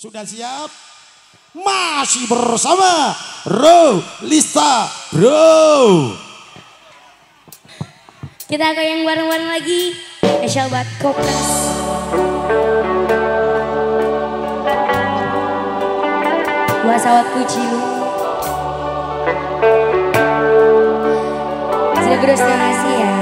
Sudah siap? Masih bersama Bro Lista Bro. Kita ke yang bareng-bareng lagi. Special buat Kopras. kuci lu Sudah berusaha kasih ya.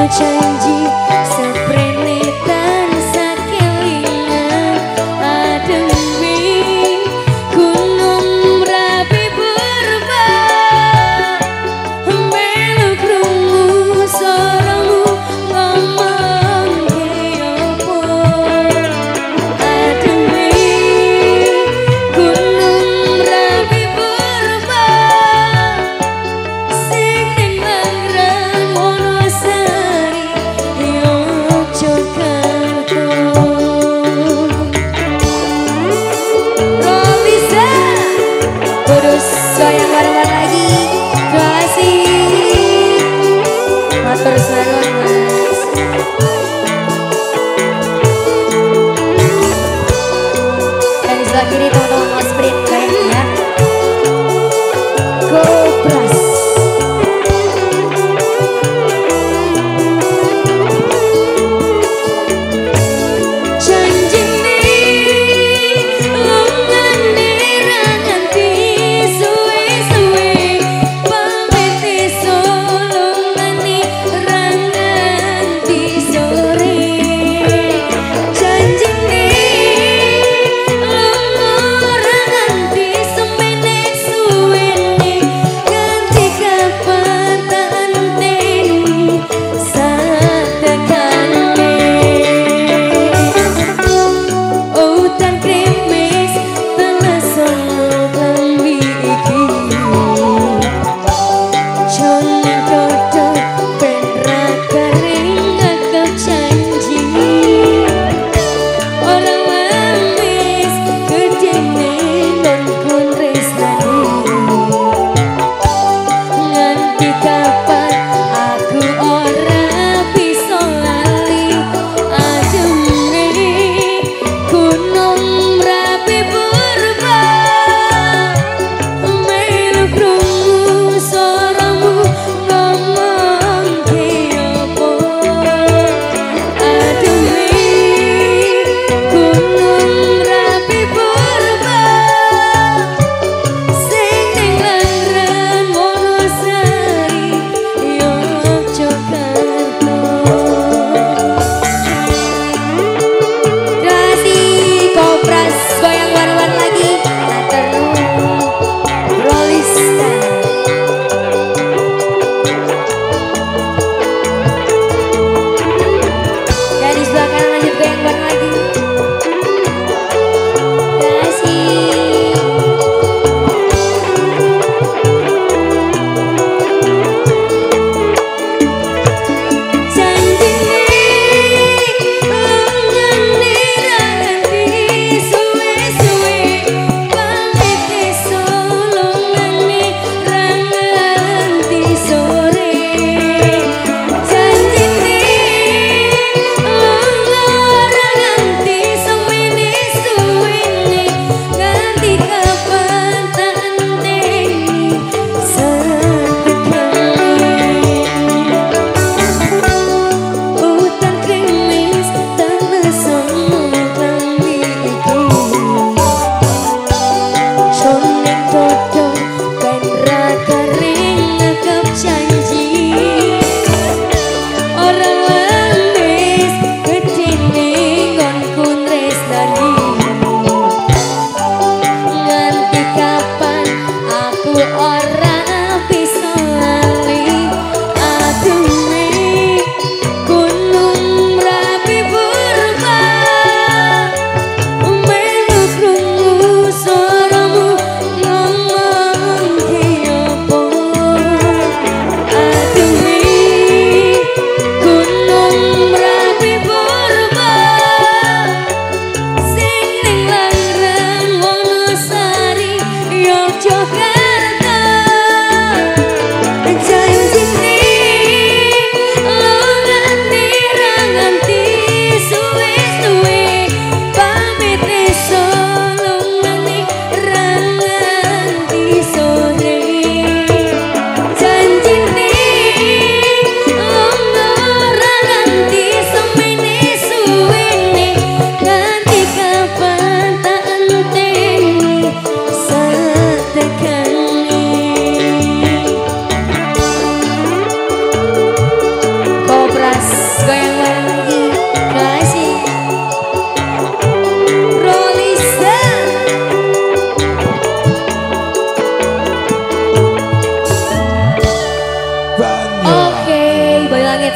berjanji Sayang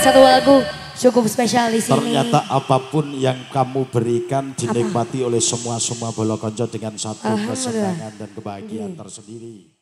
satu lagu cukup spesial di sini. Ternyata apa pun yang kamu berikan dinikmati oleh semua-semua bolokonco dengan satu kesenangan dan kebahagiaan tersendiri.